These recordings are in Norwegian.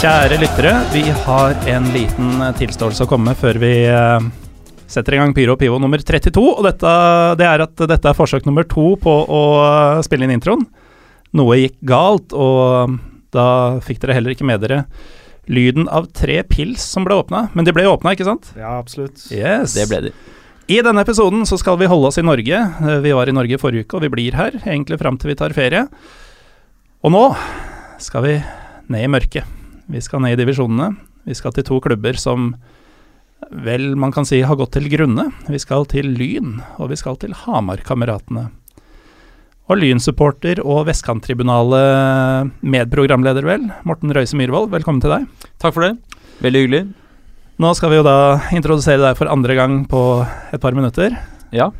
Kjære lyttere, vi har en liten eh, tilståelse å komme med før vi eh, setter i gang Pyro og Pivo nummer 32. Og dette, det er at dette er forsøk nummer to på å eh, spille inn introen. Noe gikk galt, og da fikk dere heller ikke med dere lyden av tre pils som ble åpna. Men de ble åpna, ikke sant? Ja, absolutt. Yes. Det ble de. I denne episoden så skal vi holde oss i Norge. Vi var i Norge forrige uke, og vi blir her egentlig fram til vi tar ferie. Og nå skal vi ned i mørket. Vi skal ned i divisjonene. Vi skal til to klubber som vel man kan si har gått til grunne. Vi skal til Lyn, og vi skal til Hamar-kameratene. Og Lyn-supporter og Vestkanttribunalet medprogramleder, vel, Morten Røise Myhrvold, velkommen til deg. Takk for det. Veldig hyggelig. Nå skal vi jo da introdusere deg for andre gang på et par minutter. Ja.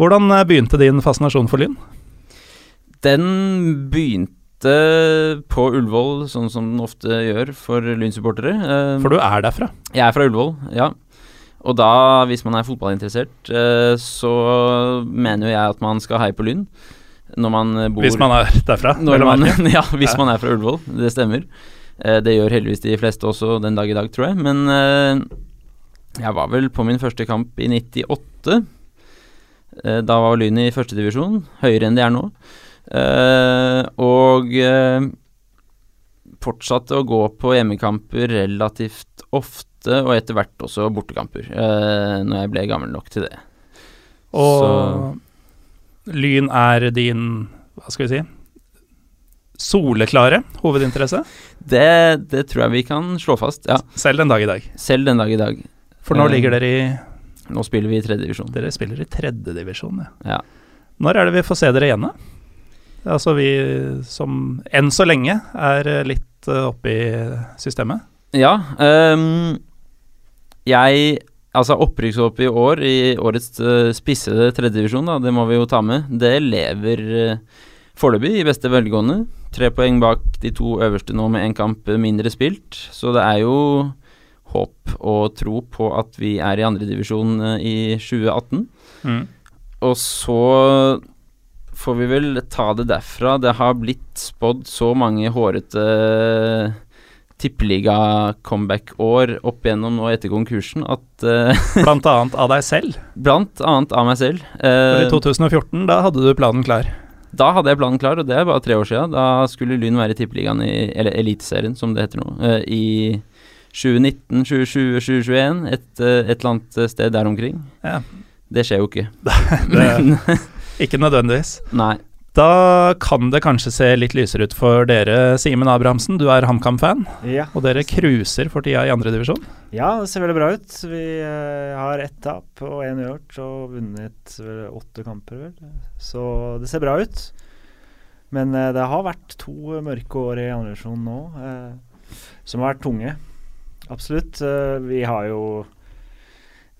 Hvordan begynte din fascinasjon for Lyn? Den begynte på Ullevål, sånn som den ofte gjør for Lyn-supportere. Eh, For du er derfra. Jeg er fra Ullevål, ja. Og da, hvis man er fotballinteressert, eh, så mener jo jeg at man skal heie på Lyn. Når man eh, bor Hvis man er derfra. man, ja, hvis man er fra Ullevål. Det stemmer. Det gjør heldigvis de fleste også den dag i dag, tror jeg. Men jeg var vel på min første kamp i 98. Eh, da var Lyn i førstedivisjon, høyere enn de er nå. Eh, og eh, fortsatte å gå på hjemmekamper relativt ofte, og etter hvert også bortekamper, eh, når jeg ble gammel nok til det. Og Lyn er din, hva skal vi si, soleklare hovedinteresse, Det, det tror jeg vi kan slå fast, ja. selv den dag i dag. Selv den dag i dag. For nå ligger dere i Nå spiller vi i tredje divisjon. Dere spiller i tredjedivisjon, ja. Ja. Når er det vi får se dere igjen, da? Altså vi som enn så lenge er eh, litt eh, oppe i systemet. Ja. Um, jeg Altså, opprykkshåp i år, i årets uh, spissede tredjedivisjon, det må vi jo ta med, det lever uh, foreløpig i beste velgående. Tre poeng bak de to øverste nå med én kamp mindre spilt, så det er jo håp og tro på at vi er i andredivisjon uh, i 2018. Mm. Og så får vi vel ta det derfra. Det har blitt spådd så mange hårete tippeliga-comeback-år opp igjennom nå etter konkursen at uh, Blant annet av deg selv. Blant annet av meg selv. Eh, i 2014, da hadde du planen klar. da hadde jeg planen klar, og det er bare tre år siden. Da skulle Lyn være i tippeligaen, i, eller Eliteserien som det heter nå, eh, i 2019, 2020, 2021. Et, eh, et eller annet sted der omkring. Ja. Det skjer jo ikke. Det, ikke nødvendigvis. Nei. Da kan det kanskje se litt lysere ut for dere, Simen Abrahamsen. Du er HamKam-fan, Ja. og dere cruiser for tida i andredivisjon. ja, det ser veldig bra ut. Vi eh, har ett tap og én uavgjort og vunnet vel, åtte kamper, vel. Så det ser bra ut. Men eh, det har vært to mørke år i andredivisjon nå, eh, som har vært tunge. Absolutt. Eh, vi har jo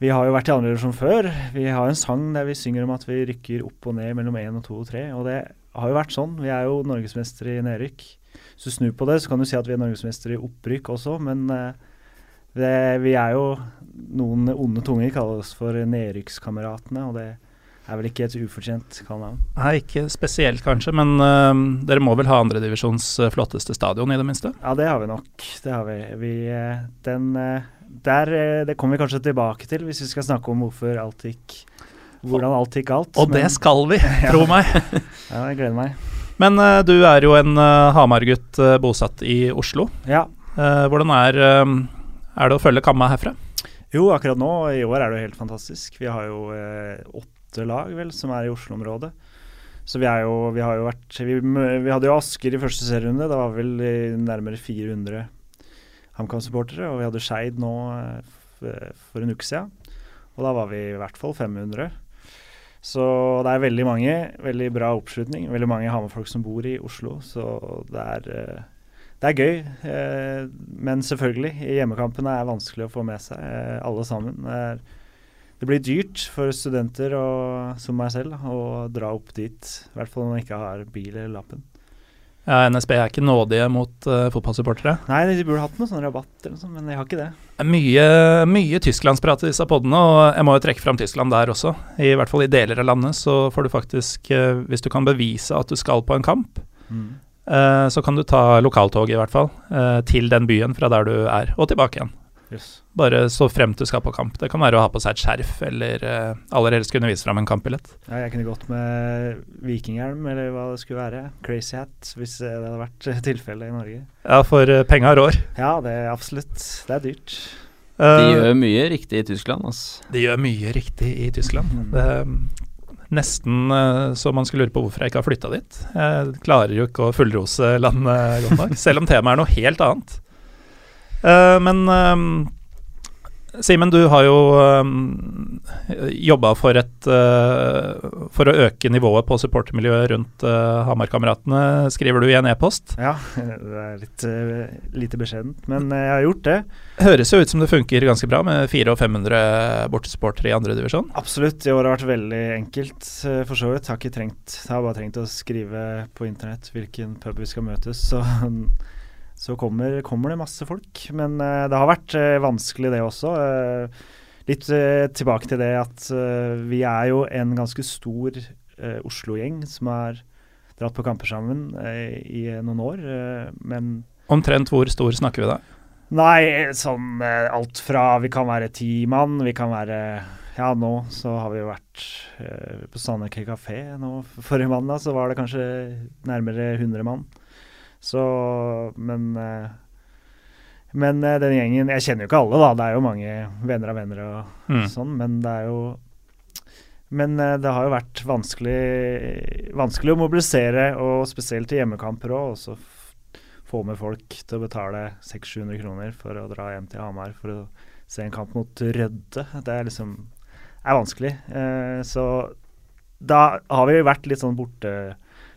vi har jo vært i andre divisjon før. Vi har en sang der vi synger om at vi rykker opp og ned mellom én og to og tre. Og det har jo vært sånn. Vi er jo norgesmestere i nedrykk. Hvis du snur på det, så kan du si at vi er norgesmestere i opprykk også, men eh, det, vi er jo Noen onde tunger kaller oss for nedrykkskameratene, og det er vel ikke et ufortjent kallenavn. Nei, ikke spesielt kanskje, men uh, dere må vel ha andredivisjons øh, flotteste stadion, i det minste? Ja, det har vi nok. Det har vi. vi eh, den eh, der, eh, Det kommer vi kanskje tilbake til hvis vi skal snakke om hvorfor alt gikk hvordan alt gikk galt. Og det skal vi, tro meg. Ja, jeg gleder meg. Men uh, du er jo en uh, Hamar-gutt uh, bosatt i Oslo. Ja. Hvordan er, er det å følge Kamma herfra? Jo, akkurat nå, i år er det jo helt fantastisk. Vi har jo åtte lag, vel, som er i Oslo-området. Så vi jo Vi har jo vært Vi, vi hadde jo Asker i første serierunde. Det var vel nærmere 400 HamKam-supportere, og vi hadde Skeid nå for en uke siden. Og da var vi i hvert fall 500. Så det er veldig mange. Veldig bra oppslutning. Veldig mange Hamar-folk som bor i Oslo, så det er, det er gøy. Men selvfølgelig, hjemmekampene er vanskelig å få med seg, alle sammen. Det, er, det blir dyrt for studenter og, som meg selv å dra opp dit. I hvert fall når man ikke har bil eller lappen. Ja, NSB er ikke nådige mot uh, fotballsupportere. Nei, de burde hatt noe sånn rabatt eller noe sånt, men de har ikke det. Mye, mye tysklandsprat i disse podene, og jeg må jo trekke fram Tyskland der også. I hvert fall i deler av landet så får du faktisk, uh, hvis du kan bevise at du skal på en kamp, mm. uh, så kan du ta lokaltog i hvert fall, til den byen fra der du er, og tilbake igjen. Yes. Bare så frem til du skal på kamp. Det kan være å ha på seg et skjerf, eller uh, aller helst kunne vise fram en kampbillett. Ja, jeg kunne gått med vikinghjelm, eller hva det skulle være. Crazy hat, hvis det hadde vært tilfellet i Norge. Ja, for uh, penga rår. Ja, det er absolutt. Det er dyrt. Uh, de gjør mye riktig i Tyskland, altså. De gjør mye riktig i Tyskland. Mm. Det er nesten så man skulle lure på hvorfor jeg ikke har flytta dit. Jeg klarer jo ikke å fullrose landet godt nok, selv om temaet er noe helt annet. Uh, men uh, Simen, du har jo um, jobba for, uh, for å øke nivået på supportermiljøet rundt uh, Hamarkameratene, skriver du i en e-post? Ja, det er litt uh, lite beskjedent, men jeg har gjort det. Høres jo ut som det funker ganske bra med 400 og 500 bortesupportere i andredivisjon? Absolutt, i år har det vært veldig enkelt for så vidt. Har ikke trengt, har bare trengt å skrive på internett hvilken pub vi skal møtes. så så kommer, kommer, det masse folk. Men uh, det har vært uh, vanskelig, det også. Uh, litt tilbake til det at vi er jo en ganske stor Oslo-gjeng som har dratt på kamper sammen i noen år, men Omtrent hvor stor snakker vi da? Nei, sånn alt fra Vi kan være ti mann, vi kan være ja, nå så har vi jo vært eh, på Sandøy kafé nå forrige mandag, så var det kanskje nærmere 100 mann. Så Men eh, men eh, den gjengen Jeg kjenner jo ikke alle, da. Det er jo mange venner av venner og mm. sånn, men det er jo Men eh, det har jo vært vanskelig, vanskelig å mobilisere, og spesielt i hjemmekamper òg. Og så få med folk til å betale 600-700 kroner for å dra hjem til Hamar for å se en kamp mot Rødde. Det er liksom er vanskelig. Eh, så da har vi vært litt sånn borte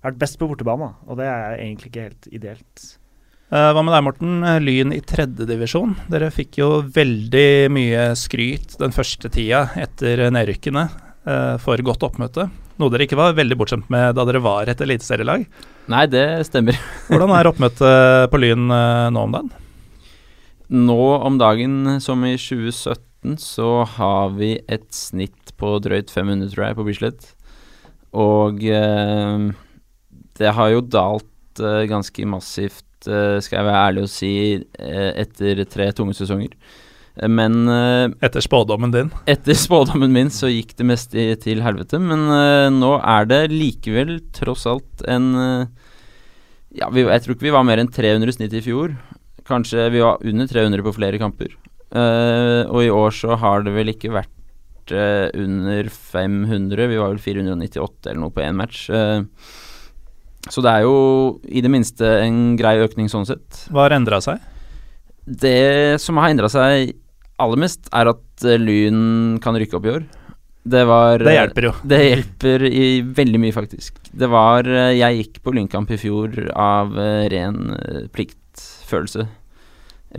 vært best på bortebane, og det er egentlig ikke helt ideelt. Uh, hva med deg, Morten? Eh, Lyn i tredjedivisjon. Dere fikk jo veldig mye skryt den første tida etter nedrykkene uh, for godt oppmøte. Noe dere ikke var veldig bortskjemt med da dere var et eliteserielag. Nei, det stemmer. Hvordan er oppmøtet på Lyn nå om dagen? Nå om dagen, som i 2017, så har vi et snitt på drøyt 500, tror jeg, på Bislett. Og det har jo dalt uh, ganske massivt, uh, skal jeg være ærlig og si, uh, etter tre tunge sesonger. Men Etter spådommen din? Etter spådommen min så gikk det meste til helvete. Men nå er det likevel tross alt en Ja, vi, jeg tror ikke vi var mer enn 300 snitt i fjor. Kanskje vi var under 300 på flere kamper. og i år så har det vel ikke vært under 500. Vi var vel 498 eller noe på én match. Uh, så det er jo i det minste en grei økning sånn sett. Hva har endra seg? Det som har endra seg aller mest, er at eh, Lyn kan rykke opp i år. Det var Det hjelper jo. Det hjelper i veldig mye, faktisk. Det var eh, Jeg gikk på Lynkamp i fjor av eh, ren pliktfølelse,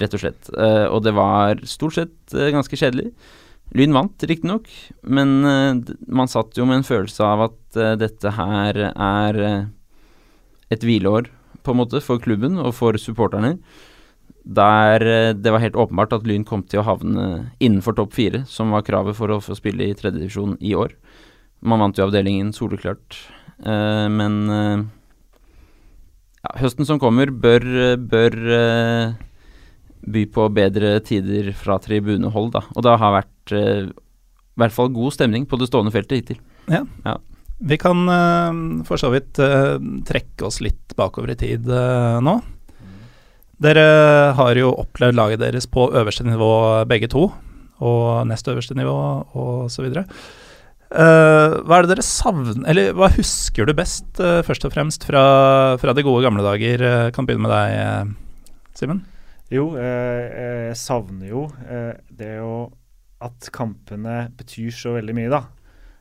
rett og slett. Og det var stort sett ganske kjedelig. Lyn vant, riktignok, men man satt jo med en følelse av at dette her er et hvileår, på en måte, for klubben og for supporterne. Der eh, det var helt åpenbart at Lyn kom til å havne innenfor topp fire, som var kravet for å få spille i tredjedivisjon i år. Man vant jo avdelingen soleklart, uh, men uh, ja, høsten som kommer, bør, bør uh, by på bedre tider fra tribunehold, da. Og det har vært i hvert fall god stemning på det stående feltet hittil. Ja. ja. Vi kan uh, for så vidt uh, trekke oss litt bakover i tid uh, nå. Dere har jo opplevd laget deres på øverste nivå begge to, og nest øverste nivå og så Uh, hva er det dere savner Eller hva husker du best, først og fremst, fra, fra, de gode gamle dager? kan begynne med deg, Simen. Jo, eh, eh, jeg savner jo eh, det jo At kampene betyr så veldig mye, da.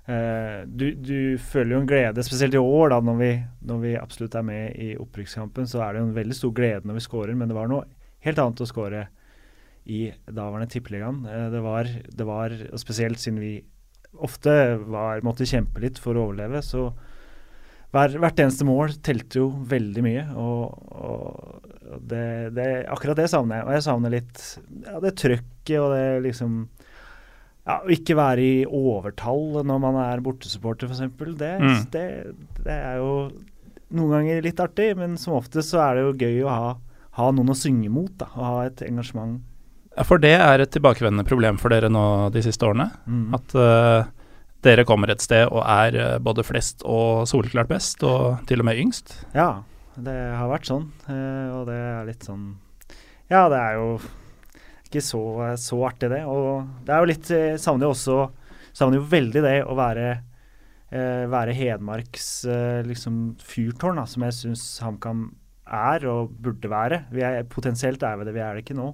Eh, du, du, føler jo en glede, spesielt i år, da, når vi, når vi absolutt er med i opprykkskampen. Så er det jo en veldig stor glede når vi skårer, men det var noe helt annet å skåre i daværende Tippeligaen. Eh, det, var, det var, og spesielt siden vi ofte var, måtte kjempe litt for å overleve, så hver, hvert eneste mål telte jo veldig mye. Og, og det, det, akkurat det savner jeg. Og jeg savner litt ja, det trøkket og det liksom ja, ikke være i overtall når man er bortesupporter, f.eks. Det, mm. det, det er jo noen ganger litt artig, men som oftest så er det jo gøy å ha, ha noen å synge mot. da, Å ha et engasjement. Ja, For det er et tilbakevendende problem for dere nå de siste årene? Mm. At uh, dere kommer et sted og er uh, både flest og soleklart best, og til og med yngst? Ja, det har vært sånn. Uh, og det er litt sånn Ja, det er jo ikke så, så, artig, det. Og det er jo litt eh, Savner jo også Savner jo veldig det å være, eh, være Hedmarks eh, liksom fyrtårn, da, som jeg syns HamKam er og burde være. Vi er, potensielt er vi det, vi er det ikke nå.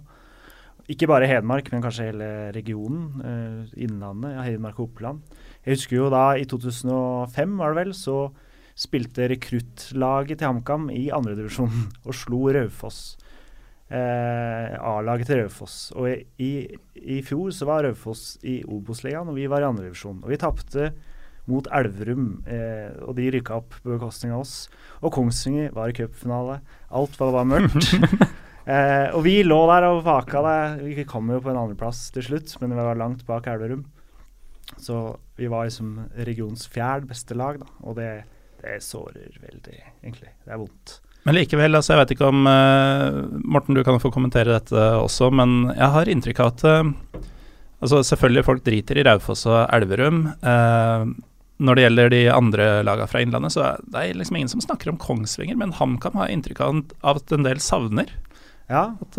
Ikke bare Hedmark, men kanskje hele regionen. Eh, Innlandet, ja, Hedmark og Oppland. Jeg husker jo da i 2005, var det vel, så spilte rekruttlaget til HamKam i andredivisjon og slo Raufoss eh, A-laget til Raufoss. Og i, i, fjor så var Raufoss i Obos-ligaen, og vi var i andredivisjon. Og vi tapte mot Elverum, eh, og de rykka opp på bekostning av oss. Og Kongsvinger var i cupfinale. Alt var bare mørkt. eh, og vi lå der og vaka det. Vi kom jo på en andreplass til slutt, men vi var langt bak Elverum. Så vi var liksom regionens fjerde beste lag, da. Og det, det sårer veldig, egentlig. Det er vondt. Men likevel, altså jeg vet ikke om uh, Morten, du kan få kommentere dette også, men jeg har inntrykk av at uh, altså Selvfølgelig folk driter i Raufoss og Elverum. Uh, når det gjelder de andre lagene fra Innlandet, så er det liksom ingen som snakker om Kongsvinger, men HamKam har inntrykk av, at en del savner. Ja. At,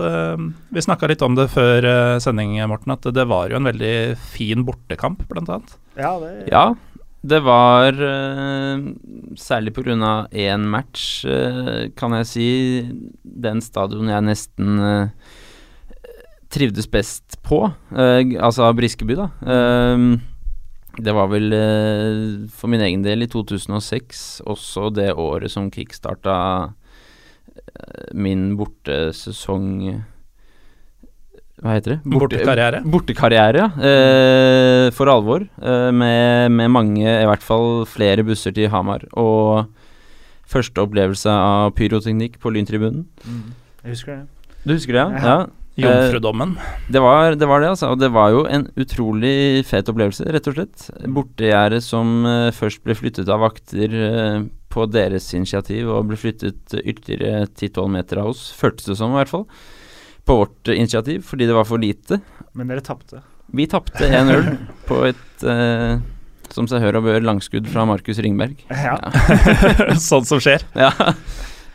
vi snakka litt om det før sending, Morten, at det var jo en veldig fin bortekamp, blant annet. Ja, det, ja det var uh, særlig pga. én match, uh, kan jeg si, den stadion jeg nesten uh, trivdes best på, altså Briskeby, da. det var vel for min egen del i 2006 også det året som kickstarta min bortesesong hva heter det? Borte, bortekarriere. Bortekarriere, ja. Eh, for alvor. Eh, med, med, mange, i hvert fall flere busser til Hamar. Og første opplevelse av pyroteknikk på Lyntribunen. Mm. Jeg husker det. Du husker det, ja? ja. Jomfrudommen. Eh, det, var, det, var, det altså. Og det var jo en utrolig fet opplevelse, rett og slett. Bortegjerdet som uh, først ble flyttet av vakter uh, på deres initiativ, og ble flyttet ytterligere 10-12 meter av oss, føltes det som i hvert fall på vårt initiativ fordi det var for lite. Men dere tapte? Vi tapte 1-0 på et eh, som seg hør og bør langskudd fra Markus Ringberg. Ja. ja. sånt som skjer. Ja.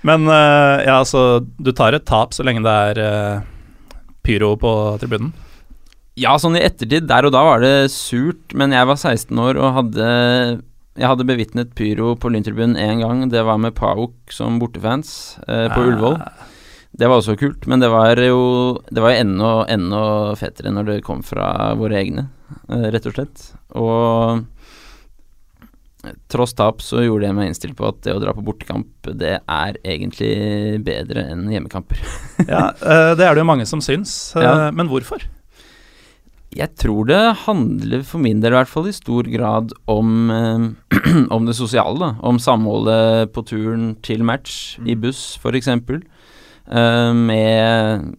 Men uh, ja, altså, du tar et tap så lenge det er uh, pyro på tribunen? Ja, sånn i ettertid. Der og da var det surt, men jeg var 16 år og hadde jeg hadde bevitnet pyro på Lyntribunen én gang. Det var med Pauk som bortefans uh, på ah. Ullevål. Det var også kult, men det var jo Det var jo enda, enda fetere når det kom fra våre egne, uh, rett og slett. Og tross tap så gjorde jeg meg innstilt på at det å dra på bortekamp, det er egentlig bedre enn hjemmekamper. ja, uh, det er det jo mange som syns, uh, ja. men hvorfor? Jeg tror det handler, for min del i hvert fall, i stor grad om, om det sosiale. da Om samholdet på turen til match, mm. i buss f.eks. Uh, med,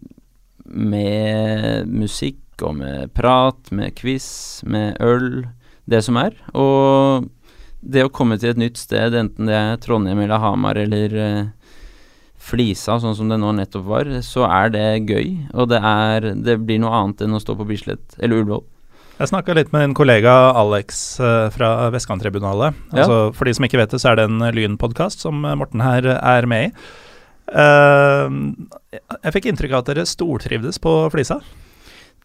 med musikk og med prat, med quiz, med øl, det som er. Og det å komme til et nytt sted, enten det er Trondheim eller Hamar eller uh, Flisa, sånn som det nå nettopp var, så er det gøy. Og det, er, det blir noe annet enn å stå på Bislett eller Ullevål. Jeg snakka litt med en kollega Alex uh, fra Vestkanttribunalet. Ja. Altså, for de som ikke vet det, så er det en Lyn-podkast som Morten her er med i. Uh, jeg fikk inntrykk av at dere stortrivdes på Flisa?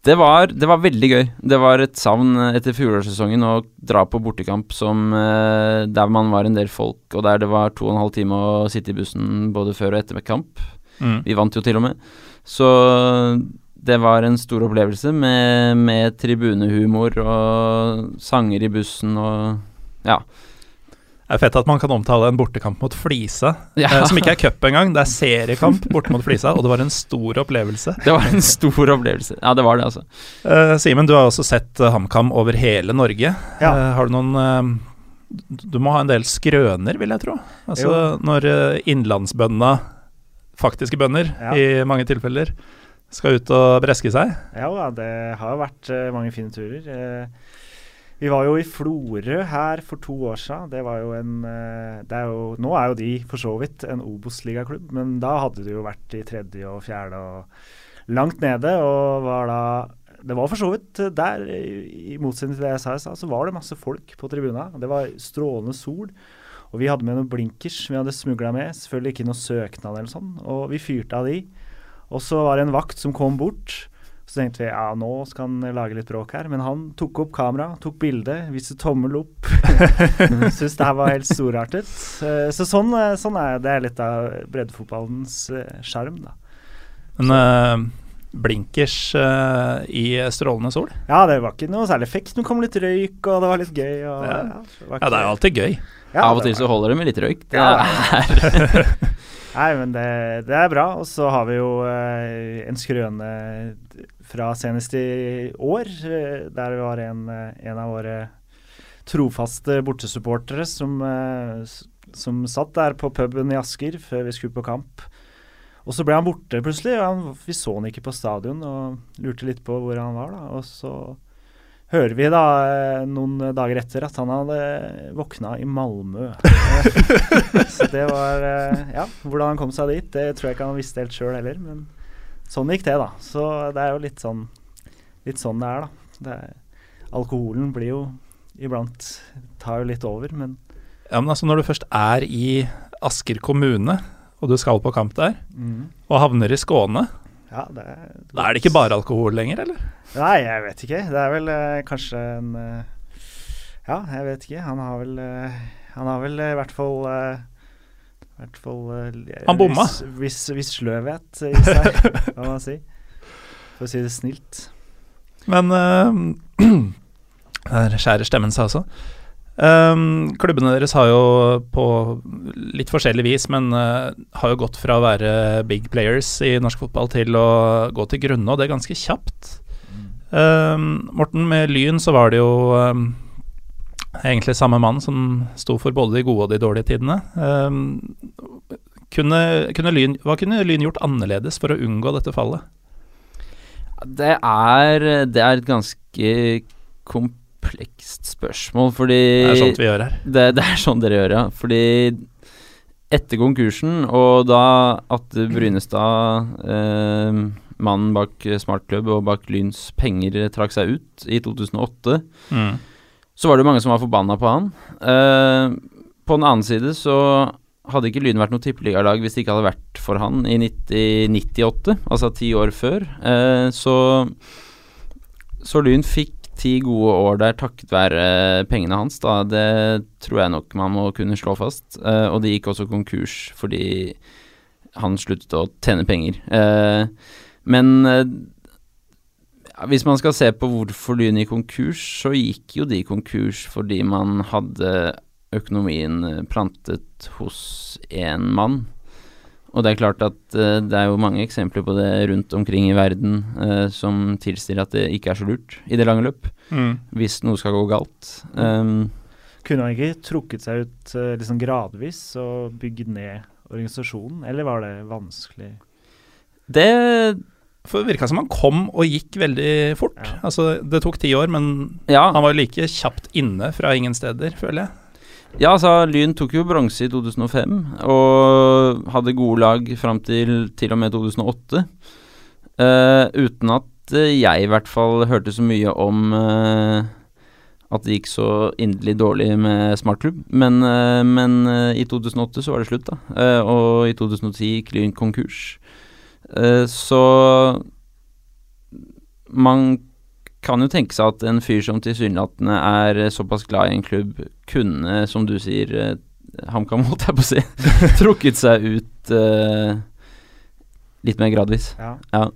Det var, det var, veldig gøy. Det var et savn etter fjorårssesongen å dra på bortekamp som, uh, der man var en del folk, og der det var to og en halv time å sitte i bussen både før og etter med kamp. Mm. Vi vant jo til og med. Så det var en stor opplevelse med, med tribunehumor og sanger i bussen og ja. Det er fett at man kan omtale en bortekamp mot Flisa, Ja. eh, som ikke er cup engang. Det er seriekamp borte mot Flisa, og det var en stor opplevelse. Det var en stor opplevelse. Ja, det var det, altså. Eh, Simen, du har også sett eh, HamKam over hele Norge. Ja. Eh, har du noen eh, Du må ha en del skrøner, vil jeg tro. Altså når uh, innlandsbøndene, faktiske bønder Ja. i mange tilfeller, skal ut og breske seg. Ja det har vært eh, mange fine turer. Vi var jo i Florø her for to år siden. Det var jo en eh, det er jo, Nå er jo de for så vidt en Obos-ligaklubb, men da hadde de jo vært i tredje og fjerde og langt nede. Og var da Det var for så vidt eh, der, i motsetning til det jeg sa i stad, så var det masse folk på tribuna. Det var strålende sol. Og vi hadde med noen blinkers vi hadde smugla med. Selvfølgelig ikke noe søknad eller sånn. Og vi fyrte av de. Og så var det en vakt som kom bort. Så tenkte vi ja, nå skal han lage litt bråk her. Men han tok opp kamera, tok bilde, viste tommel opp. Syns det her var helt storartet. Eh, Så sånn, eh, sånn er det er litt av breddefotballens eh, sjarm, da. Men eh, blinkers eh, i strålende sol? Ja, det var ikke noe særlig effekt. Det kom litt røyk, og det var litt gøy. Og, Ja. det var Ja, det er jo alltid gøy. Ja, Av og til så holder det med litt røyk. Det Ja, er, Nei, men det, det er bra. Og så har vi jo eh, en skrøne fra senest i år, eh, der var en, eh, en av våre trofaste bortesupportere som, eh, som satt der på puben i Asker før vi skulle på kamp. Og så ble han borte plutselig. og Han, vi så han ikke på stadion og lurte litt på hvor han var. da, Og så hører vi da noen dager etter at han hadde våkna i Malmö. så det var Ja, hvordan han kom seg dit, det tror jeg ikke han visste helt sjøl heller. Men sånn gikk det, da. Så det er jo litt sånn Litt sånn det er, da. Det er, alkoholen blir jo iblant Tar jo litt over, men Ja, men altså Når du først er i Asker kommune, og du skal på kamp der, mm, og havner i Skåne, ja, det er da er det ikke bare alkohol lenger, eller? Nei, jeg vet ikke. Det er vel eh, kanskje en eh, Ja, jeg vet ikke. Han har vel eh, Han har vel eh, i hvert fall eh, i hvert fall eh, Han bomma. Viss, viss, viss sløvhet i seg, kan man si. For å si det snilt. Men uh, Der skjærer stemmen seg også. Um, klubbene deres har jo på litt forskjellig vis, men uh, har jo gått fra å være big players i norsk fotball til å gå til grunne, og det er ganske kjapt. Um, Morten, med Lyn så var det jo um, egentlig samme mann som sto for både de gode og de dårlige tidene. Um, kunne, kunne lyn, hva kunne Lyn gjort annerledes for å unngå dette fallet? det, er, det er et ganske komplekst spørsmål, fordi Det er sånt vi gjør her. Det, det er sånn dere gjør, ja. Fordi etter konkursen, og da Atte Brynestad, eh, mannen bak Smartklubb og bak Lyns penger, trakk seg ut i 2008, Mm. Så var det jo mange som var forbanna på han. Uh, på den annen side så hadde ikke Lyn vært noe tippeligalag hvis det ikke hadde vært for han i 1998, altså ti år før. Uh, så, så Lyn fikk ti gode år der takket være pengene hans, da. Det tror jeg nok man må kunne slå fast. Uh, og det gikk også konkurs fordi han sluttet å tjene penger. Uh, men hvis man skal se på hvorfor Lyn gikk konkurs, så gikk jo de konkurs fordi man hadde økonomien eh, plantet hos én mann. Og det er klart at eh, det er jo mange eksempler på det rundt omkring i verden eh, som tilsier at det ikke er så lurt i det lange løp, Mm. hvis noe skal gå galt. Um, Kunne han ikke trukket seg ut liksom gradvis og bygd ned organisasjonen, eller var det vanskelig? det For det virka som han kom og gikk veldig fort. Ja. Altså, det tok ti år, men Ja, han var jo like kjapt inne fra ingen steder, føler jeg. ja altså Lyn tok jo bronse i 2005 og hadde gode lag fram til til og med 2008. Uh, uten at eh, jeg i hvert fall hørte så mye om uh, at det gikk så inderlig dårlig med smartklubb. Men, eh, men eh, i 2008 så var det slutt, da. Eh, og i 2010 gikk Lyn konkurs. Eh, så man kan jo tenke seg at en fyr som tilsynelatende er såpass glad i en klubb, kunne, som du sier, eh, HamKam, holdt jeg på å si, trukket seg ut uh, Litt mer gradvis. Ja. Ja.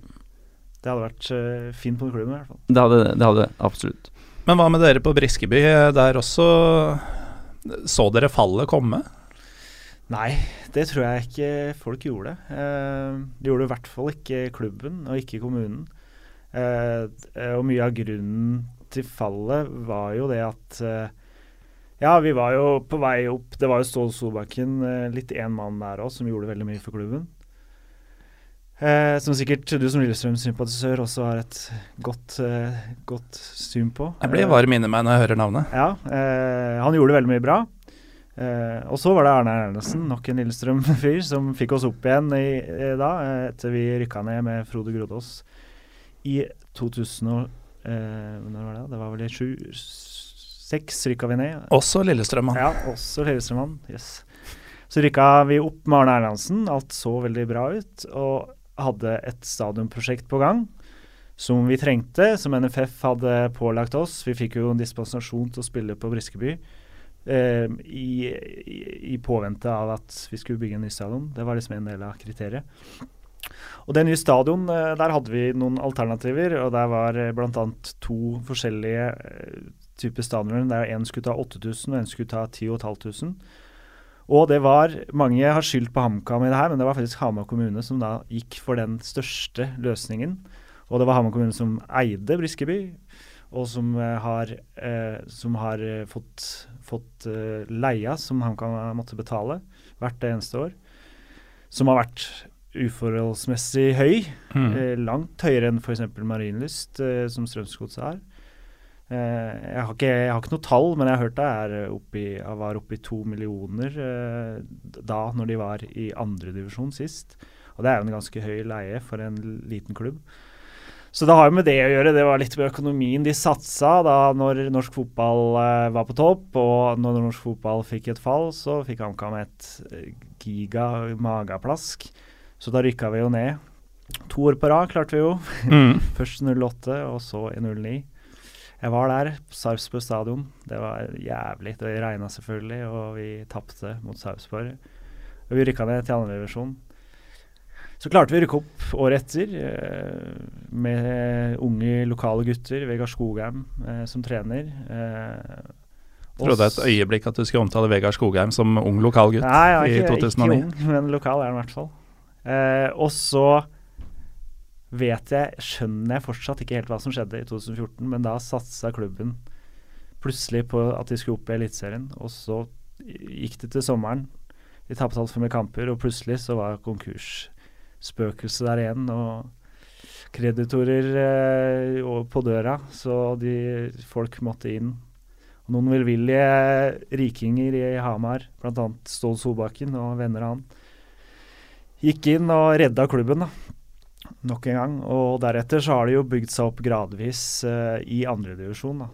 Det hadde vært uh, fint på den klubben, i hvert fall. Det hadde det, hadde absolutt. Men hva med dere på Briskeby? Der også så dere fallet komme? Nei, det tror jeg ikke folk gjorde. Eh, de gjorde i hvert fall ikke klubben, og ikke kommunen. Eh, og mye av grunnen til fallet var jo det at eh, Ja, vi var jo på vei opp. Det var jo Ståle Solbakken, eh, litt én mann der òg, som gjorde veldig mye for klubben. Eh, som sikkert du som Lillestrøm-sympatisør også har et godt, eh, godt syn på. Jeg blir varm inni meg når jeg hører navnet. Ja, eh, han gjorde veldig mye bra. Eh, og så var det Arne Ernesen, nok en Lillestrøm-fyr, som fikk oss opp igjen i, i, da, eh, etter vi rykka ned med Frode Grodås i 2000 og, eh, Når var det? Det var vel i 2006 rykka vi ned. Også Lillestrøm-mann. Ja, også Lillestrøm-mann. Yes. Så rykka vi opp med Arne Erlandsen. Alt så veldig bra ut. Og hadde et stadionprosjekt på gang som vi trengte, som NFF hadde pålagt oss. Vi fikk jo en dispensasjon til å spille på Briskeby eh, i, i, påvente av at vi skulle bygge en ny stadion. Det var liksom en del av kriteriet. Og det nye stadion, eh, der hadde vi noen alternativer. og Der var eh, bl.a. to forskjellige eh, typer stadioner. Der en skulle ta 8000 og en skulle ta 10500. Og det var Mange har skyldt på HamKam i det her, men det var faktisk Hamar kommune som da gikk for den største løsningen. Og det var Hamar kommune som eide Briskeby, og som uh, har, uh, som har uh, fått, fått leia som HamKam måtte betale hvert eneste år. Som har vært uforholdsmessig høy. Mm. langt høyere enn f.eks. Marienlyst, som Strømsgodset. Uh, jeg, har ikke, jeg, har ikke, noe tall, men jeg har hørt det er oppi, var oppe i to millioner da når de var i andredivisjon sist. Og det er jo en ganske høy leie for en liten klubb. Så det har jo med det å gjøre. Det var litt med økonomien de satsa da når norsk fotball uh, var på topp. Og når norsk fotball fikk et fall, så fikk HamKam et giga mageplask. Så da rykka vi jo ned. To år på rad klarte vi jo. Mm. Først 08, og så i 09. Jeg var der, Sarpsborg stadion. Det var jævlig. Det regna selvfølgelig, og vi tapte mot Sarpsborg. Og vi rykka ned til andredivisjon. Så klarte vi å rykke opp året etter eh, med unge lokale gutter. Vegard Skogheim eh, som trener. Eh, Trodde et øyeblikk at du skulle omtale Vegard Skogheim som ung lokal gutt Nei, ja, ikke, i 2009. Ikke ung, men lokal er han i hvert fall. Eh, og så vet jeg, skjønner jeg fortsatt ikke helt hva som skjedde i 2014, men da satsa klubben plutselig på at de skulle opp i Eliteserien, og så gikk det til sommeren. De tapte altfor mye kamper, og plutselig så var konkursspøkelset der igjen. og Kreditorer eh, på døra, så de, folk måtte inn. Og noen velvillige rikinger i Hamar, bl.a. Stål Solbakken og venner av han, gikk inn og redda klubben. da nok en gang. Og deretter så har det jo bygd seg opp gradvis eh, i andredivisjon.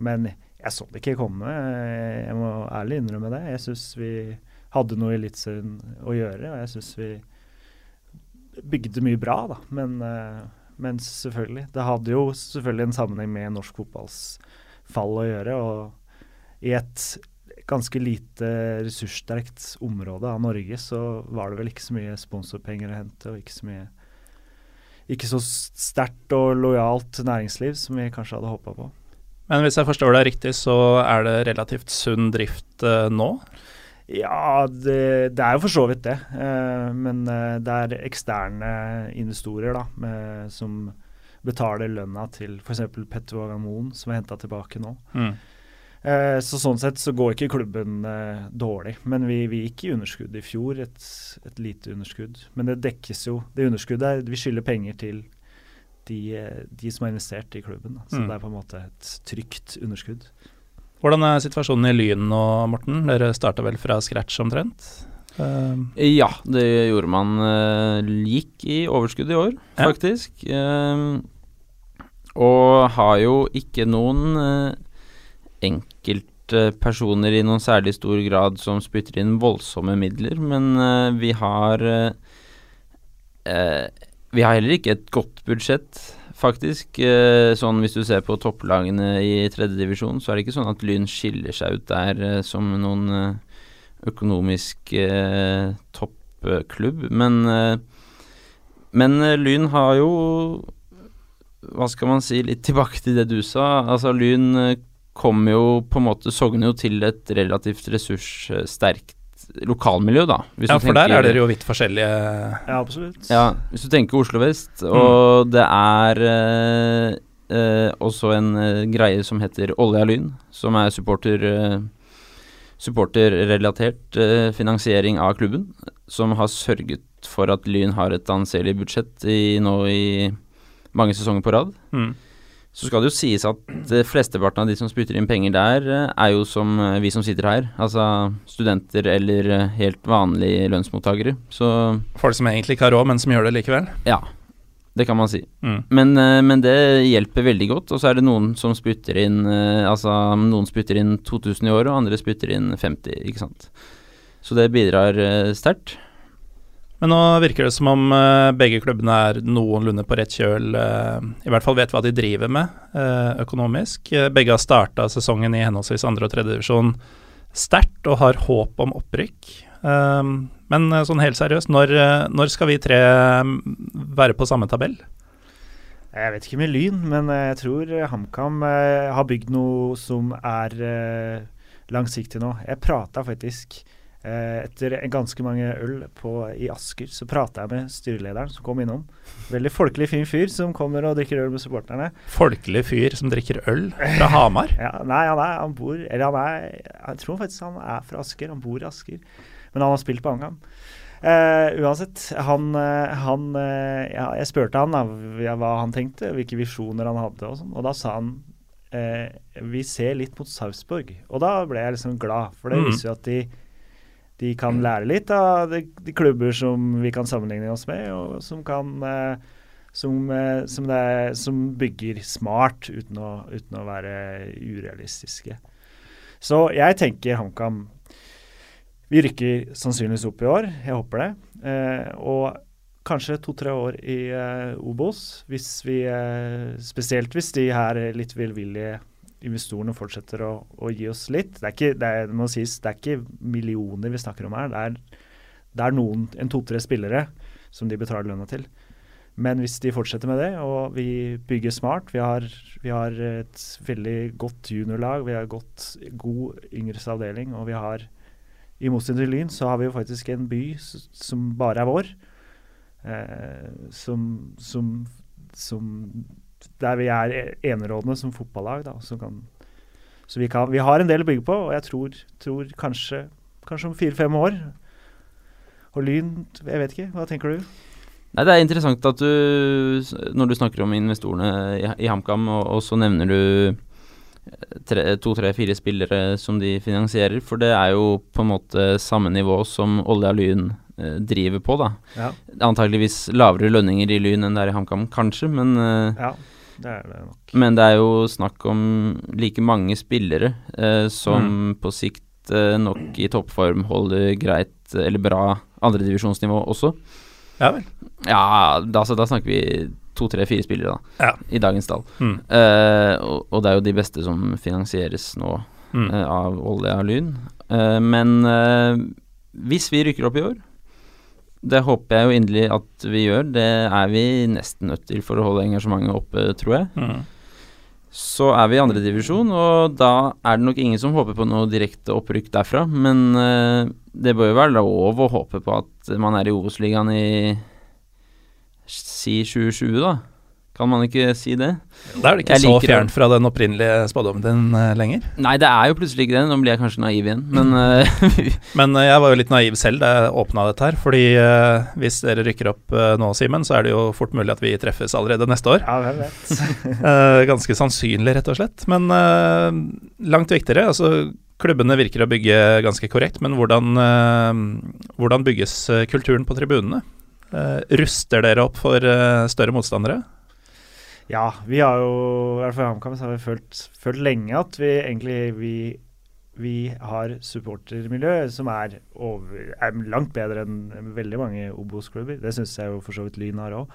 Men jeg så det ikke komme. Jeg må ærlig innrømme det. Jeg syns vi hadde noe i Eliteserien å gjøre, og jeg syns vi bygde mye bra, da. Men, uh, men, selvfølgelig. Det hadde jo selvfølgelig en sammenheng med norsk fotballs fall å gjøre. Og i et ganske lite ressurssterkt område av Norge, så var det vel ikke så mye sponsorpenger å hente, og ikke så mye ikke så sterkt og lojalt næringsliv som vi kanskje hadde håpa på. Men hvis jeg forstår deg riktig, så er det relativt sunn drift eh, nå? Ja, det, det, er jo for så vidt det. Eh, men eh, det er eksterne investorer da, med, som betaler lønna til f.eks. Petter Wagamon, som er henta tilbake nå. Mm. Eh, så Sånn sett så går ikke klubben dårlig. Men vi, vi, gikk i underskudd i fjor, et, et, lite underskudd. Men det dekkes jo Det underskuddet er Vi skylder penger til de, de, som har investert i klubben. Da. Så mm. det er på en måte et trygt underskudd. Hvordan er situasjonen i Lyn nå, Morten? Dere starta vel fra scratch omtrent? Uh, ja, det gjorde man. Uh, gikk i overskudd i år, faktisk. Ja. Uh, og har jo ikke noen enkeltpersoner i noen særlig stor grad som spytter inn voldsomme midler, men uh, vi har uh, Vi har heller ikke et godt budsjett, faktisk. sånn hvis du ser på topplagene i tredjedivisjon, så er det ikke sånn at Lyn skiller seg ut der som noen økonomisk toppklubb, men men eh, Lyn har jo Hva skal man si, litt tilbake til det du sa. Altså Lyn kommer kom jo på en måte Sogner jo til et relativt ressurssterkt lokalmiljø, da. ja, for der er dere jo vidt forskjellige. Ja, absolutt. Ja, hvis du tenker Oslo vest, og mm. det er eh, eh, også en eh, greie som heter Olja Lyn, som er supporter eh, supporterrelatert eh, finansiering av klubben, som har sørget for at Lyn har et anselig budsjett i, nå i mange sesonger på rad. Mm. Så skal det jo sies at flesteparten av de som spytter inn penger der, uh, er jo som uh, vi som sitter her. Altså studenter eller uh, helt vanlige lønnsmottakere. Så Folk som egentlig ikke har råd, men som gjør det likevel? Ja, det kan man si. Mm. Men, men, det hjelper veldig godt. Og så er det noen som spytter inn Altså noen spytter inn 2000 i året, og andre spytter inn 50, ikke sant. Så det bidrar sterkt. Men nå virker det som om uh, begge klubbene er noenlunde på rett kjøl. Uh, I hvert fall vet hva de driver med uh, økonomisk. begge har starta sesongen i henholdsvis andre og tredjedivisjon sterkt og har håp om opprykk. men sånn helt seriøst, når, når, skal vi tre være på samme tabell? Jeg vet ikke med Lyn, men jeg tror HamKam har bygd noe som er langsiktig nå. Jeg prata faktisk Eh, etter ganske mange øl på, i Asker så prata jeg med styrelederen som kom innom. Veldig folkelig, fin fyr som kommer og drikker øl med supporterne. Folkelig fyr som drikker øl? Fra Hamar? ja, nei, han er, han bor Eller han er Jeg tror faktisk han er fra Asker. Han bor i Asker. Men han har spilt på Angam. Uh, uansett, han, uh, han uh, ja, Jeg spurte han da, hva han tenkte, hvilke visjoner han hadde, og sånn. Og da sa han vi ser litt mot Sarpsborg. Og da ble jeg liksom glad, for det mm. viser jo at de de kan lære litt av de, de, klubber som vi kan sammenligne oss med, og som kan eh, som, eh, som, er, som, bygger smart uten å, uten å, være urealistiske. Så jeg tenker HamKam Vi rykker sannsynligvis opp i år, jeg håper det. Eh, og kanskje to-tre år i eh, Obos, hvis vi, eh, spesielt hvis de her litt velvillige investorene fortsetter å, å, gi oss litt. Det er ikke, det er, må sies, det er ikke millioner vi snakker om her. Det er, det er noen, en to-tre spillere som de betaler lønna til. Men hvis de fortsetter med det, og vi bygger smart Vi har, vi har et veldig godt juniorlag, vi har godt, god yngres avdeling, og vi har I motsetning til Lyn så har vi jo faktisk en by som bare er vår. Eh, som, som, som der vi er enerådende som fotballag. Da, som kan, så vi, kan, vi, har en del å bygge på, og jeg tror, tror kanskje, kanskje om fire-fem år Og Lyn, jeg vet ikke. Hva tenker du? Nei, Det er interessant at du, når du snakker om investorene i, i HamKam, og, og, så nevner du eh, to, tre, fire spillere som de finansierer. For det er jo på en måte samme nivå som Olja Lyn driver på, da. Ja. Antakeligvis lavere lønninger i Lyn enn det er i HamKam, kanskje, men eh, ja det er det nok. Men det er jo snakk om like mange spillere eh, som mm. på sikt eh, nok i toppform holder greit, eller bra, andredivisjonsnivå også. Ja vel. Ja, da, altså, da snakker vi to, tre, fire spillere da, ja. i dagens tall. Mm. Eh, og, og, det er jo de beste som finansieres nå mm. Eh, av olje og lyn. Eh, men eh, hvis vi rykker opp i år, det håper jeg jo inderlig at vi gjør. Det er vi nesten nødt til for å holde engasjementet oppe, tror jeg. Mm. Så er vi i andredivisjon, og da er det nok ingen som håper på noe direkte opprykk derfra. Men uh, det bør jo være lov å håpe på at man er i Obos-ligaen i si 2020, da. Kan man ikke si det? Da er det ikke jeg så fjernt fra den opprinnelige spådommen din uh, lenger? Nei, det er jo plutselig ikke det. Nå blir jeg kanskje naiv igjen, men uh, Men uh, jeg var jo litt naiv selv da jeg åpna dette her. Fordi hvis dere rykker opp nå, Simen, så er det jo fort mulig at vi treffes allerede neste år. Ja, hvem vet. ganske sannsynlig, rett og slett. Men langt viktigere, altså klubbene virker å bygge ganske korrekt, men hvordan, hvordan bygges kulturen på tribunene? ruster dere opp for større motstandere? Ja, vi har jo i hvert fall i HamKam følt, følt, lenge at vi egentlig vi, vi har supportermiljø som er, over, er, langt bedre enn veldig mange Obos-klubber. Det syns jeg jo for så vidt Lyn har òg.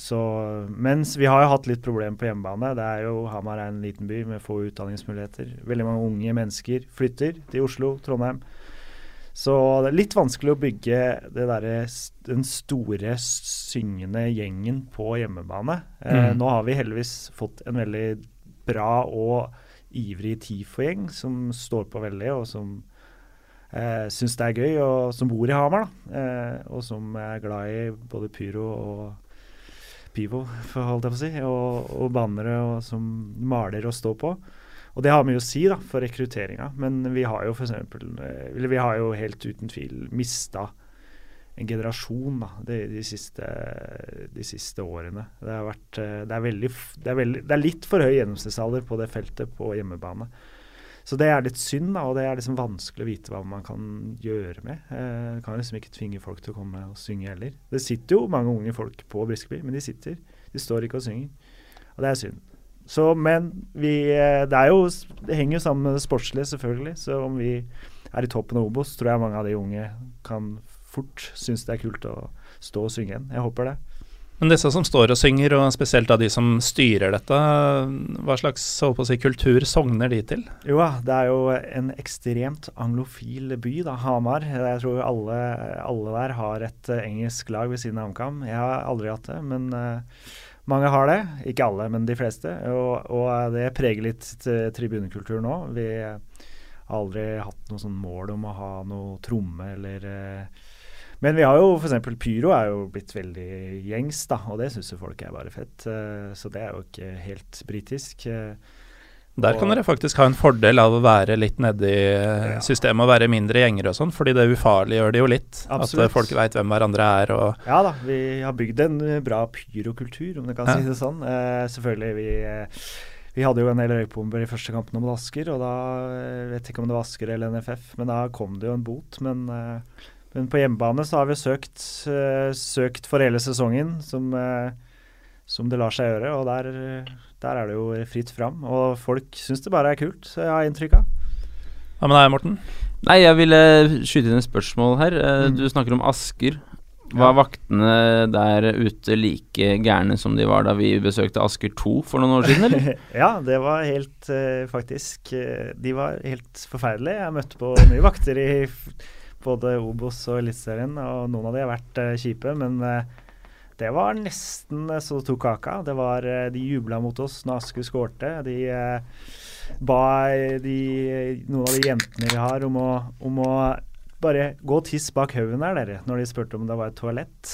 Så mens vi har jo hatt litt problemer på hjemmebane. Det er jo Hamar er en liten by med få utdanningsmuligheter. Veldig mange unge mennesker flytter til Oslo, Trondheim. Så det er litt vanskelig å bygge det der, den store syngende gjengen på hjemmebane. Eh, Mm. nå har vi heldigvis fått en veldig bra og ivrig TIFO-gjeng som står på veldig, og som eh, syns det er gøy, og som bor i Hamar. eh, Og som er glad i både pyro og pivo, for holdt jeg på å si, og, og bannere og som maler og står på. Og det har mye å si da, for rekrutteringa, men vi har jo eksempel, eh, eller vi har jo helt uten tvil mista en generasjon da, de, de, siste, de siste årene. Det, vært, eh, det, er veldig, det, er veldig, det er litt for høy gjennomsnittsalder på det feltet på hjemmebane. Så det er litt synd, da, og det er liksom vanskelig å vite hva man kan gjøre med. Eh, kan liksom ikke tvinge folk til å komme og synge heller. Det sitter jo mange unge folk på Briskeby, men de sitter. De står ikke og synger. Og det er synd. Så, men vi, eh, det er jo Det henger jo sammen med det sportslige, selvfølgelig. Så om vi er i toppen av Obos, tror jeg mange av de unge kan fort synes det er kult å stå og synge igjen. Jeg håper det. Men disse som står og synger, og spesielt av de som styrer dette, hva slags si, kultur sogner de til? Jo da, det er jo en ekstremt anglofil by, da, Hamar. Jeg tror alle, alle der har et eh, engelsk lag ved siden av HamKam. Jeg har aldri hatt det, men eh, mange har det. Ikke alle, men de fleste. Og, og det preger litt eh, tribunekultur nå. Vi har aldri hatt noe sånn mål om å ha noe tromme eller eh, men vi har jo f.eks. pyro er jo blitt veldig gjengs, da, og det syns jo folk er bare fett. eh, Så det er jo ikke helt britisk. Eh. Der kan dere faktisk ha en fordel av å være litt nedi Ja. systemet og være mindre gjenger og sånn, fordi det ufarliggjør det jo litt. At Absolutt. At folk veit hvem hverandre er og Ja da, vi har bygd en eh, bra pyrokultur, om du kan Ja. si det sånn. Eh, selvfølgelig, vi, eh, vi hadde jo en del røykbomber i første kampen mot Asker, og da eh, vet ikke om det var Asker eller NFF, men da kom det jo en bot. Men, eh, men på hjemmebane så har vi søkt, eh, søkt for hele sesongen, som, eh, som det lar seg gjøre, og der, der er det jo fritt fram. Og folk syns det bare er kult, så jeg har inntrykk av. Hva med deg, Morten? Nei, jeg ville skyte inn et spørsmål her. Eh, Mm. Du snakker om Asker. Var vaktene der ute like gærne som de var da vi besøkte Asker 2 for noen år siden, eller? ja, det var helt eh, faktisk eh, De var helt forferdelige. Jeg møtte på mye vakter i både Obos og Eliteserien, og noen av de har vært kjipe, men det var nesten eh, så tok kaka. Det var, eh, de jubla mot oss når Aske skårte. De eh, ba de, noen av de jentene vi har, om å, om å bare gå og tisse bak haugen der, dere, når de spurte om det var et toalett.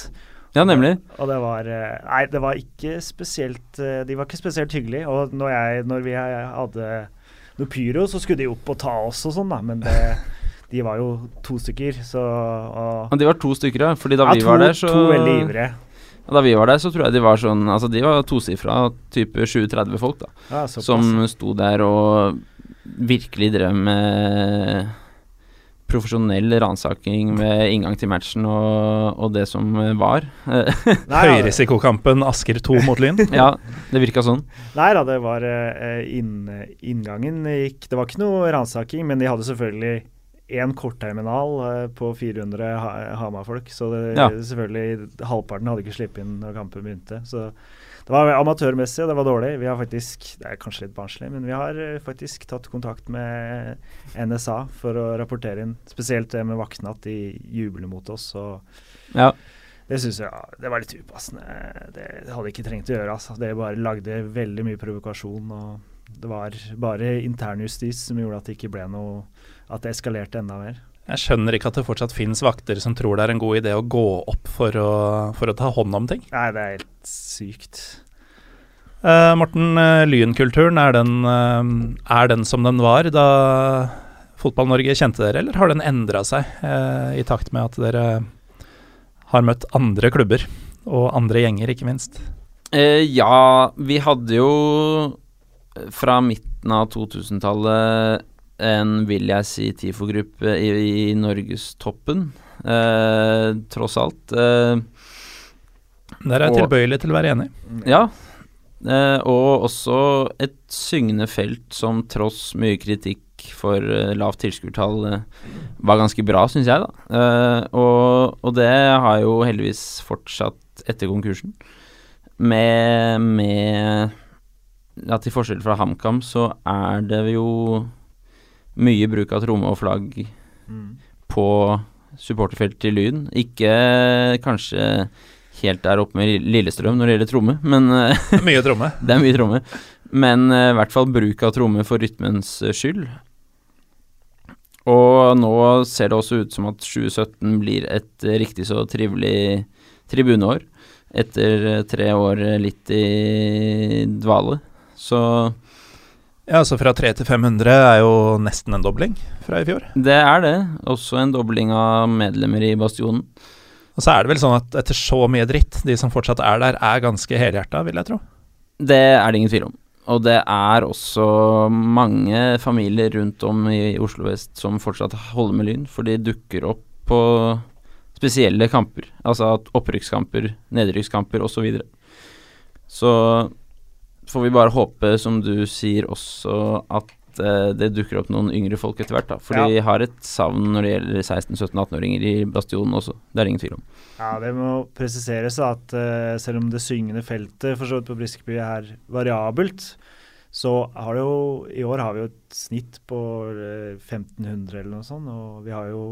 Ja, nemlig. Og det var Nei, det var ikke spesielt De var ikke spesielt hyggelige. Og når, jeg, når vi hadde noe pyro, så skulle de opp og ta oss og sånn, da. Men det, de var jo to stykker, så og, Men de var to stykker, ja. Fordi da ja, vi to, var der, så To veldig ivrige. Da vi var der, så tror jeg de var sånn Altså, de var tosifra, type 20-30 folk, da. Ja. Som sto der og virkelig drev med profesjonell ransaking ved inngang til matchen og, og det som var. Høyrisikokampen Asker 2 mot Lyn. ja, det virka sånn. Nei da, det var eh, inn, inngangen gikk Det var ikke noe ransaking, men de hadde selvfølgelig én kortterminal eh, på 400 ha Hamar-folk. Så det, Ja. selvfølgelig halvparten hadde ikke sluppet inn når kampen begynte. Så det var amatørmessig, og det var dårlig. Vi har faktisk Det er kanskje litt barnslig, men vi har eh, faktisk tatt kontakt med NSA for å rapportere inn. Spesielt det med vaktene, at de jubler mot oss. og Ja. det syns jeg ja, det var litt upassende. Det, det hadde ikke trengt å gjøre. Altså. Det bare lagde veldig mye provokasjon. og Det var bare internjustis som gjorde at det ikke ble noe At det eskalerte enda mer. Jeg skjønner ikke at det fortsatt finnes vakter som tror det er en god idé å gå opp for å, for å ta hånd om ting. Nei, det er helt sykt. Uh, Morten, uh, Lynkulturen, er den, uh, er den som den var da Fotball-Norge kjente dere, eller har den endra seg i takt med at dere har møtt andre klubber, og andre gjenger, ikke minst? Eh, ja, vi hadde jo fra midten av 2000-tallet en, vil jeg si, TIFO-gruppe i, i norgestoppen, eh, tross alt. Eh, Der er jeg tilbøyelig til å være enig. ja. Eh, og også et syngende felt som tross mye kritikk for eh, lavt tilskuertall eh, var ganske bra, syns jeg, da. Eh, og, og det har jo heldigvis fortsatt etter konkursen. Med, med Ja, til forskjell fra HamKam så er det jo mye bruk av tromme og flagg Mm. på supporterfeltet til Lyn. Ikke kanskje helt der oppe med Lillestrøm når det gjelder tromme, men det er Mye tromme. det er mye tromme. Men eh, i hvert fall bruk av tromme for rytmens eh, skyld. Og nå ser det også ut som at 2017 blir et eh, riktig så trivelig tribuneår. Etter eh, tre år eh, litt i dvale. Så Ja, så fra 3 til 500 er jo nesten en dobling fra i fjor. det er det. Også en dobling av medlemmer i Bastionen. Og så er det vel sånn at etter så mye dritt, de som fortsatt er der, er ganske helhjerta, vil jeg tro. Det er det ingen tvil om. Og det er også mange familier rundt om i Oslo vest som fortsatt holder med Lyn, for de dukker opp på spesielle kamper. Altså opprykkskamper, nedrykkskamper osv. Så, videre. så får vi bare håpe, som du sier også, at eh, det dukker opp noen yngre folk etter hvert. da For de har et savn når det gjelder 16-17-18-åringer i Bastionen også. Det er det ingen tvil om. Ja, det må presiseres at uh, selv om det syngende feltet for så vidt på Briskeby er variabelt, så har det jo i år har vi jo et snitt på uh, 1500 eller noe sånt, og vi har jo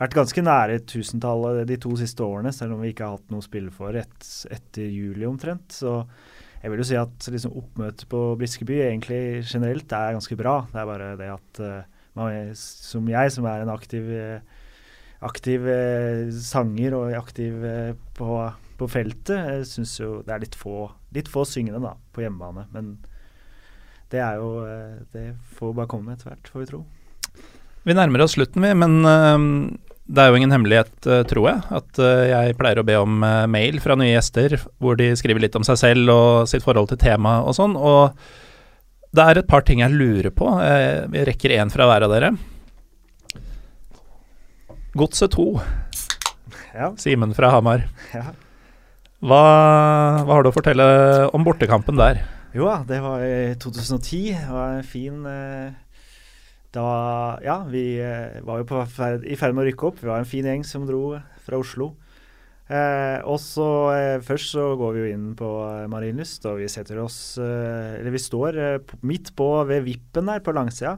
vært ganske nære tusentallet de to siste årene, selv om vi ikke har hatt noe spill for et, etter juli omtrent. Så jeg vil jo si at liksom, oppmøtet på Briskeby egentlig generelt er ganske bra. Det er bare det at uh, man, som jeg, som er en aktiv eh, aktiv uh, sanger og aktiv uh, på, på feltet. Syns jo det er litt få, litt få syngende da, på hjemmebane. Men det er jo Det får bare komme etter hvert, får vi tro. Vi nærmer oss slutten, vi, men det er jo ingen hemmelighet, øh, tror jeg, at øh, jeg pleier å be om øh, mail fra nye gjester hvor de skriver litt om seg selv og sitt forhold til temaet og sånn. Og det er et par ting jeg lurer på. Eh, vi rekker én fra hver av dere. Godset 2, Ja, Simen fra Hamar. ja. Hva, hva har du å fortelle om bortekampen der? Jo da, det var i 2010. Det var en fin eh, Da Ja, vi eh, var jo ferd, i ferd med å rykke opp. Vi var en fin gjeng som dro fra Oslo. Eh, og så eh, Først så går vi jo inn på eh, Marienlyst, og vi setter oss eh, Eller vi står eh, midt på ved vippen der på langsida.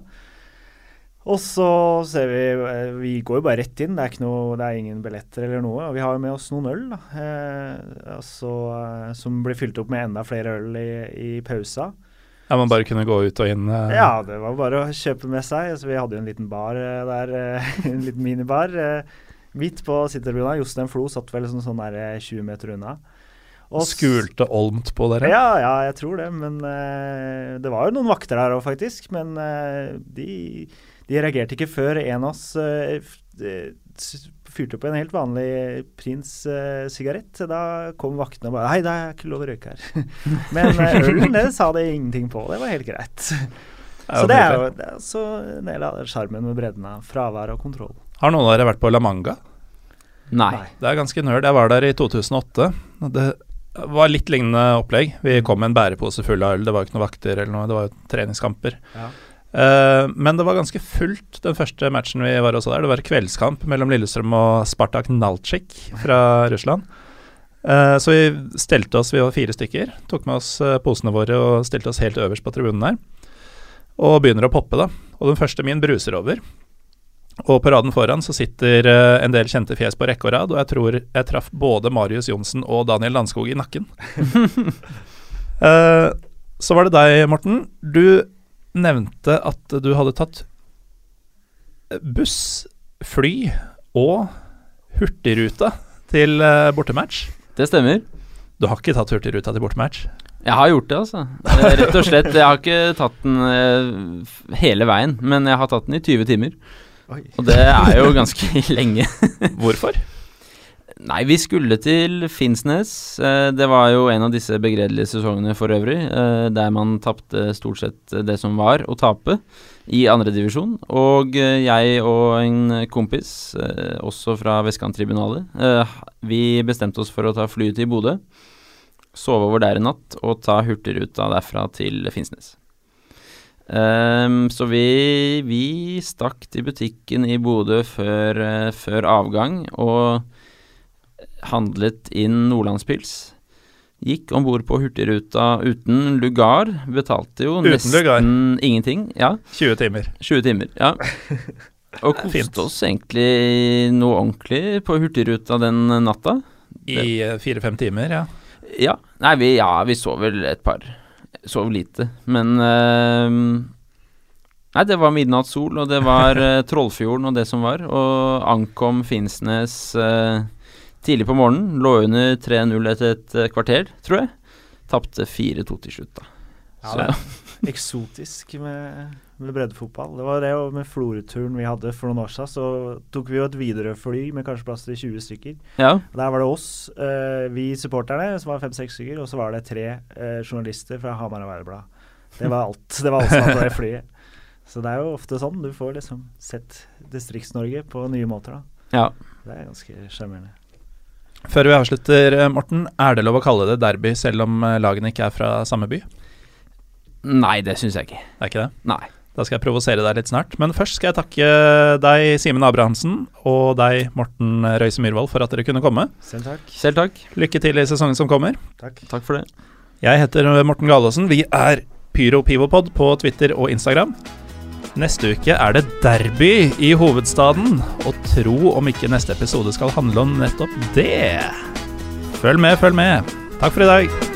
Og så ser vi Vi går jo bare rett inn. Det er, noe, det er ingen billetter eller noe. Og vi har jo med oss noen øl, da. Eh, som blir fylt opp med enda flere øl i, i pausa. Ja, man bare kunne gå ut og inn? Uh... Ja, det var bare å kjøpe med seg. Så vi hadde jo en liten bar uh, der, uh, en liten minibar. Midt på sitterbruna. Jostein Flo satt vel sånn, sånn der eh, 20 meter unna. Og Skulte olmt på dere? Ja, ja, jeg tror det. Men uh, det var jo noen vakter der òg, faktisk. Men uh, de, de reagerte ikke før en av oss s- fyrte opp en helt vanlig Prins-sigarett. da kom vaktene og bare Hei, det er ikke lov å røyke her. men ølen, det sa det ingenting på. Det var helt greit. Så det er jo det er så en del av sjarmen med bredden av fravær og kontroll. Har noen av dere vært på La Manga? Nei. Nei. Det er ganske nerd. Jeg var der i 2008. og Det var litt lignende opplegg. Vi kom med en bærepose full av øl. Det var jo ikke noen vakter eller noe, det var jo treningskamper. Ja. Uh, men det var ganske fullt den første matchen vi var også der. Det var kveldskamp mellom Lillestrøm og Spartak Naltsjik fra Russland. Uh, så vi stelte oss, vi var fire stykker, tok med oss eh, posene våre og stilte oss helt øverst på tribunen der. Og begynner å poppe, da. Og den første min bruser over. Og på raden foran så sitter eh, en del kjente fjes på rekke og rad, og jeg tror jeg traff både Marius Johnsen og Daniel Landskog i nakken. uh, så var det deg, Morten. Du nevnte at du hadde tatt buss, fly og hurtigruta til eh, bortematch. Det stemmer. Du har ikke tatt hurtigruta til bortematch? Jeg har gjort det, altså. Rett og slett. Jeg har ikke tatt den hele veien, men jeg har tatt den i 20 timer. Oi. Og det er jo ganske lenge. Hvorfor? Nei, vi skulle til Finnsnes. Eh, det var jo en av disse begredelige sesongene for øvrig, eh, der man tapte stort sett det som var å tape i andredivisjon. Og eh, jeg og en kompis, eh, også fra Vestkanttribunalet, eh, vi bestemte oss for å ta flyet til Bodø, sove over der en natt og ta hurtigruta derfra til Finnsnes. Ehm, så vi, vi stakk til butikken i Bodø før, uh, før avgang og handlet inn nordlandspils. Gikk om bord på Hurtigruta uten lugar. Betalte jo Uten nesten lugar? ingenting. Ja, 20 timer. 20 timer. Ja. Og koste oss egentlig noe ordentlig på Hurtigruta den natta. I eh, fire-fem timer, ja. Ja. Nei, vi, ja, vi så vel et par. Sov lite, men eh, Nei, det var midnattssol, og det var eh, Trollfjorden og det som var. Og ankom Finnsnes eh, tidlig på morgenen. Lå under 3-0 etter et eh, kvarter, tror jeg. Tapte 4-2 til slutt, da. Ja, Så, det er eksotisk med, med breddefotball. Det var det og med Florø-turen vi hadde for noen år siden. Så tok vi jo et Widerøe-fly med kanskje plass til 20 stykker. ja. Der var det oss, eh, vi supporterne, som var fem-seks stykker, og så var det tre eh, journalister fra Hamar Arbeiderblad. Det var alt. Det var alt som var på det flyet. Så det er jo ofte sånn. Du får liksom sett Distrikts-Norge på nye måter. da. ja. Det er ganske sjarmerende. Før vi avslutter, eh, Morten, er det lov å kalle det derby selv om eh, lagene ikke er fra samme by? Nei, det syns jeg ikke. Det er ikke det? Nei. Da skal jeg provosere deg litt snart. Men først skal jeg takke deg, Simen Abrahamsen, og deg, Morten Røise Myhrvold, for at dere kunne komme. Selv takk. Selv takk. Lykke til i sesongen som kommer. Takk. Takk for det. Jeg heter Morten Galaasen. Vi er Pyro Pivopod på Twitter og Instagram. Neste uke er det derby i hovedstaden, og tro om ikke neste episode skal handle om nettopp det. Følg med, følg med. Takk for i dag.